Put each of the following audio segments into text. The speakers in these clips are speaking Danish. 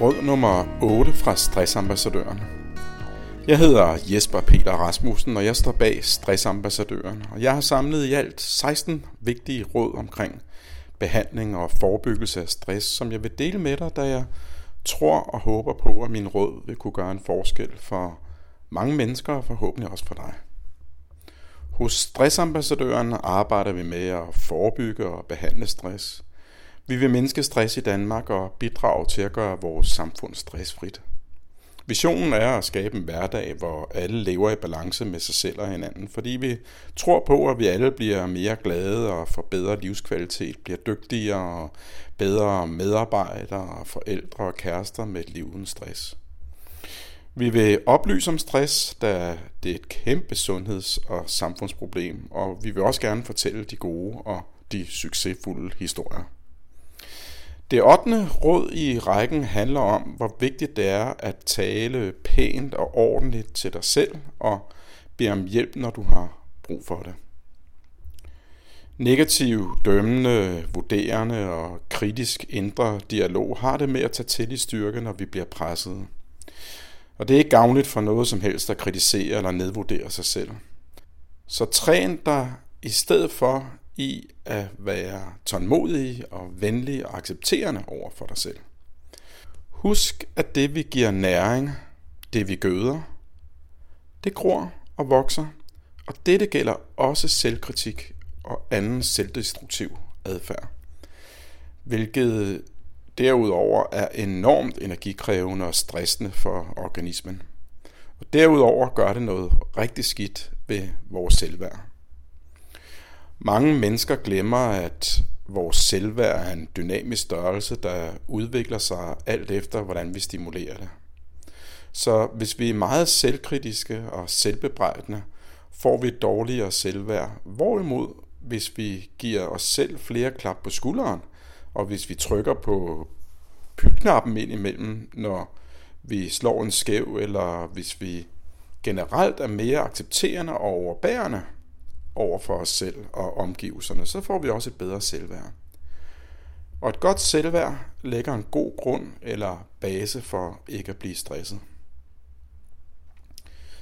Råd nummer 8 fra Stressambassadøren. Jeg hedder Jesper Peter Rasmussen, og jeg står bag Stressambassadøren. Og jeg har samlet i alt 16 vigtige råd omkring behandling og forebyggelse af stress, som jeg vil dele med dig, da jeg tror og håber på, at min råd vil kunne gøre en forskel for mange mennesker og forhåbentlig også for dig. Hos Stressambassadøren arbejder vi med at forebygge og behandle stress. Vi vil mindske stress i Danmark og bidrage til at gøre vores samfund stressfrit. Visionen er at skabe en hverdag, hvor alle lever i balance med sig selv og hinanden, fordi vi tror på, at vi alle bliver mere glade og får bedre livskvalitet, bliver dygtigere og bedre medarbejdere, forældre og kærester med et liv uden stress. Vi vil oplyse om stress, da det er et kæmpe sundheds- og samfundsproblem, og vi vil også gerne fortælle de gode og de succesfulde historier. Det 8. råd i rækken handler om, hvor vigtigt det er at tale pænt og ordentligt til dig selv og bede om hjælp, når du har brug for det. Negativ, dømmende, vurderende og kritisk indre dialog har det med at tage til i styrke, når vi bliver presset. Og det er ikke gavnligt for noget som helst at kritisere eller nedvurdere sig selv. Så træn dig i stedet for i at være tålmodig og venlig og accepterende over for dig selv. Husk, at det vi giver næring, det vi gøder, det gror og vokser, og dette gælder også selvkritik og anden selvdestruktiv adfærd, hvilket derudover er enormt energikrævende og stressende for organismen. Og derudover gør det noget rigtig skidt ved vores selvværd. Mange mennesker glemmer, at vores selvværd er en dynamisk størrelse, der udvikler sig alt efter, hvordan vi stimulerer det. Så hvis vi er meget selvkritiske og selvbebrejdende, får vi et dårligere selvværd. Hvorimod, hvis vi giver os selv flere klap på skulderen, og hvis vi trykker på pytknappen ind imellem, når vi slår en skæv, eller hvis vi generelt er mere accepterende og overbærende, over for os selv og omgivelserne, så får vi også et bedre selvværd. Og et godt selvværd lægger en god grund eller base for ikke at blive stresset.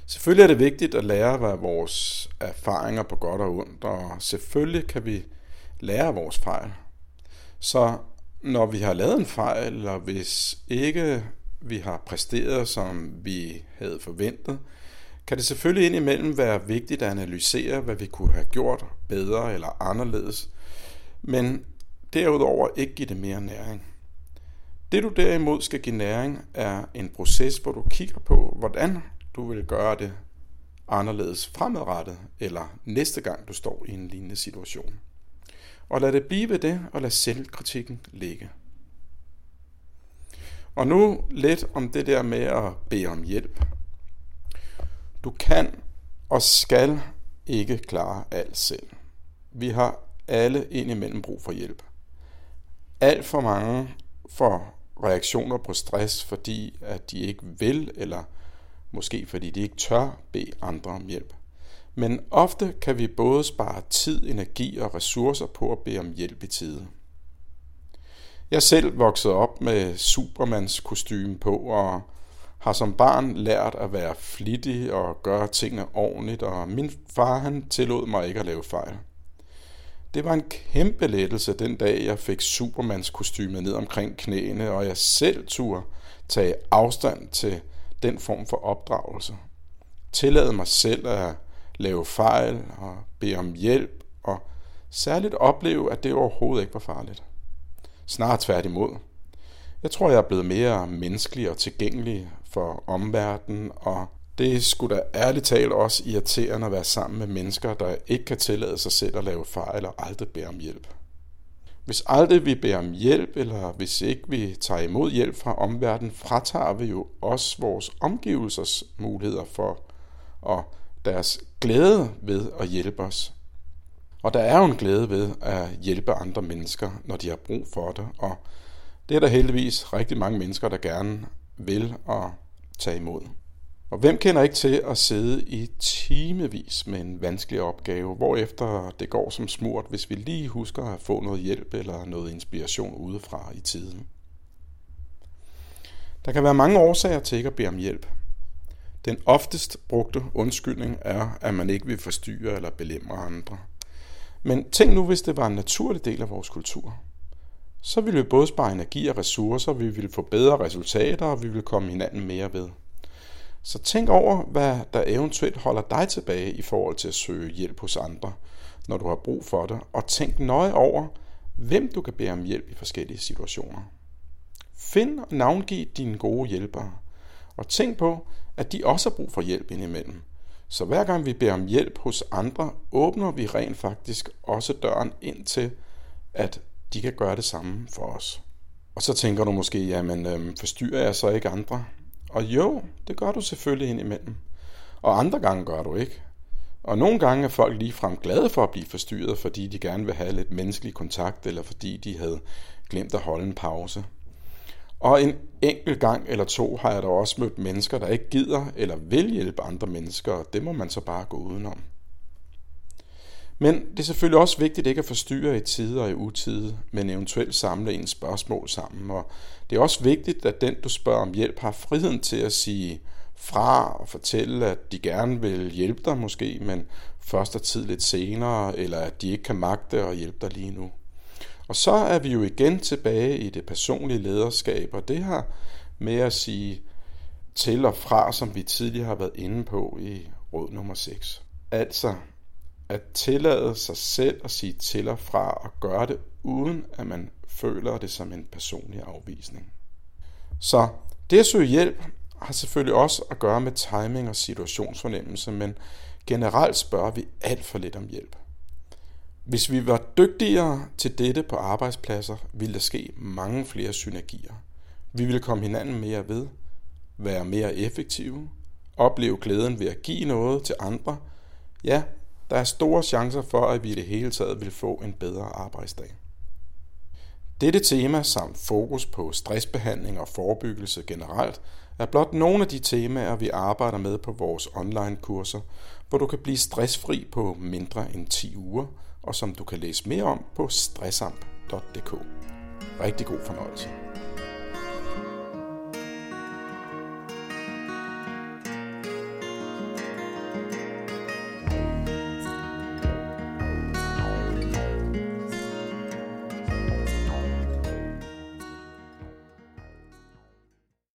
Selvfølgelig er det vigtigt at lære af vores erfaringer på godt og ondt, og selvfølgelig kan vi lære af vores fejl. Så når vi har lavet en fejl, eller hvis ikke vi har præsteret, som vi havde forventet, kan det selvfølgelig indimellem være vigtigt at analysere, hvad vi kunne have gjort bedre eller anderledes, men derudover ikke give det mere næring. Det du derimod skal give næring er en proces, hvor du kigger på, hvordan du vil gøre det anderledes fremadrettet, eller næste gang du står i en lignende situation. Og lad det blive ved det, og lad selvkritikken ligge. Og nu lidt om det der med at bede om hjælp. Du kan og skal ikke klare alt selv. Vi har alle indimellem brug for hjælp. Alt for mange får reaktioner på stress, fordi at de ikke vil, eller måske fordi de ikke tør bede andre om hjælp. Men ofte kan vi både spare tid, energi og ressourcer på at bede om hjælp i tide. Jeg selv voksede op med Supermans kostume på, og har som barn lært at være flittig og gøre tingene ordentligt, og min far han tillod mig ikke at lave fejl. Det var en kæmpe lettelse den dag, jeg fik Supermans kostyme ned omkring knæene, og jeg selv turde tage afstand til den form for opdragelse. Tillade mig selv at lave fejl og bede om hjælp, og særligt opleve, at det overhovedet ikke var farligt. Snart tværtimod. Jeg tror, jeg er blevet mere menneskelig og tilgængelig for omverdenen, og det skulle da ærligt talt også irriterende at være sammen med mennesker, der ikke kan tillade sig selv at lave fejl og aldrig bede om hjælp. Hvis aldrig vi beder om hjælp, eller hvis ikke vi tager imod hjælp fra omverdenen, fratager vi jo også vores omgivelsers muligheder for og deres glæde ved at hjælpe os. Og der er jo en glæde ved at hjælpe andre mennesker, når de har brug for det, og det er der heldigvis rigtig mange mennesker, der gerne vil og tage imod. Og hvem kender ikke til at sidde i timevis med en vanskelig opgave, hvorefter det går som smurt, hvis vi lige husker at få noget hjælp eller noget inspiration udefra i tiden. Der kan være mange årsager til ikke at bede om hjælp. Den oftest brugte undskyldning er, at man ikke vil forstyrre eller belemre andre. Men tænk nu, hvis det var en naturlig del af vores kultur. Så ville vi både spare energi og ressourcer, vi ville få bedre resultater, og vi ville komme hinanden mere ved. Så tænk over, hvad der eventuelt holder dig tilbage i forhold til at søge hjælp hos andre, når du har brug for det, og tænk nøje over, hvem du kan bede om hjælp i forskellige situationer. Find og navngiv dine gode hjælpere, og tænk på, at de også har brug for hjælp indimellem. Så hver gang vi beder om hjælp hos andre, åbner vi rent faktisk også døren ind til, at de kan gøre det samme for os. Og så tænker du måske, jamen øh, forstyrrer jeg så ikke andre? Og jo, det gør du selvfølgelig indimellem. Og andre gange gør du ikke. Og nogle gange er folk ligefrem glade for at blive forstyrret, fordi de gerne vil have lidt menneskelig kontakt, eller fordi de havde glemt at holde en pause. Og en enkelt gang eller to har jeg da også mødt mennesker, der ikke gider eller vil hjælpe andre mennesker, og det må man så bare gå udenom. Men det er selvfølgelig også vigtigt ikke at forstyrre i tider og i utide, men eventuelt samle en spørgsmål sammen. Og det er også vigtigt, at den, du spørger om hjælp, har friheden til at sige fra og fortælle, at de gerne vil hjælpe dig måske, men først er tid lidt senere, eller at de ikke kan magte at hjælpe dig lige nu. Og så er vi jo igen tilbage i det personlige lederskab, og det her med at sige til og fra, som vi tidligere har været inde på i råd nummer 6. Altså at tillade sig selv at sige til og fra og gøre det, uden at man føler det som en personlig afvisning. Så det at søge hjælp har selvfølgelig også at gøre med timing og situationsfornemmelse, men generelt spørger vi alt for lidt om hjælp. Hvis vi var dygtigere til dette på arbejdspladser, ville der ske mange flere synergier. Vi ville komme hinanden mere ved, være mere effektive, opleve glæden ved at give noget til andre. Ja, der er store chancer for, at vi i det hele taget vil få en bedre arbejdsdag. Dette tema samt fokus på stressbehandling og forebyggelse generelt er blot nogle af de temaer, vi arbejder med på vores online-kurser, hvor du kan blive stressfri på mindre end 10 uger, og som du kan læse mere om på stressamp.dk. Rigtig god fornøjelse.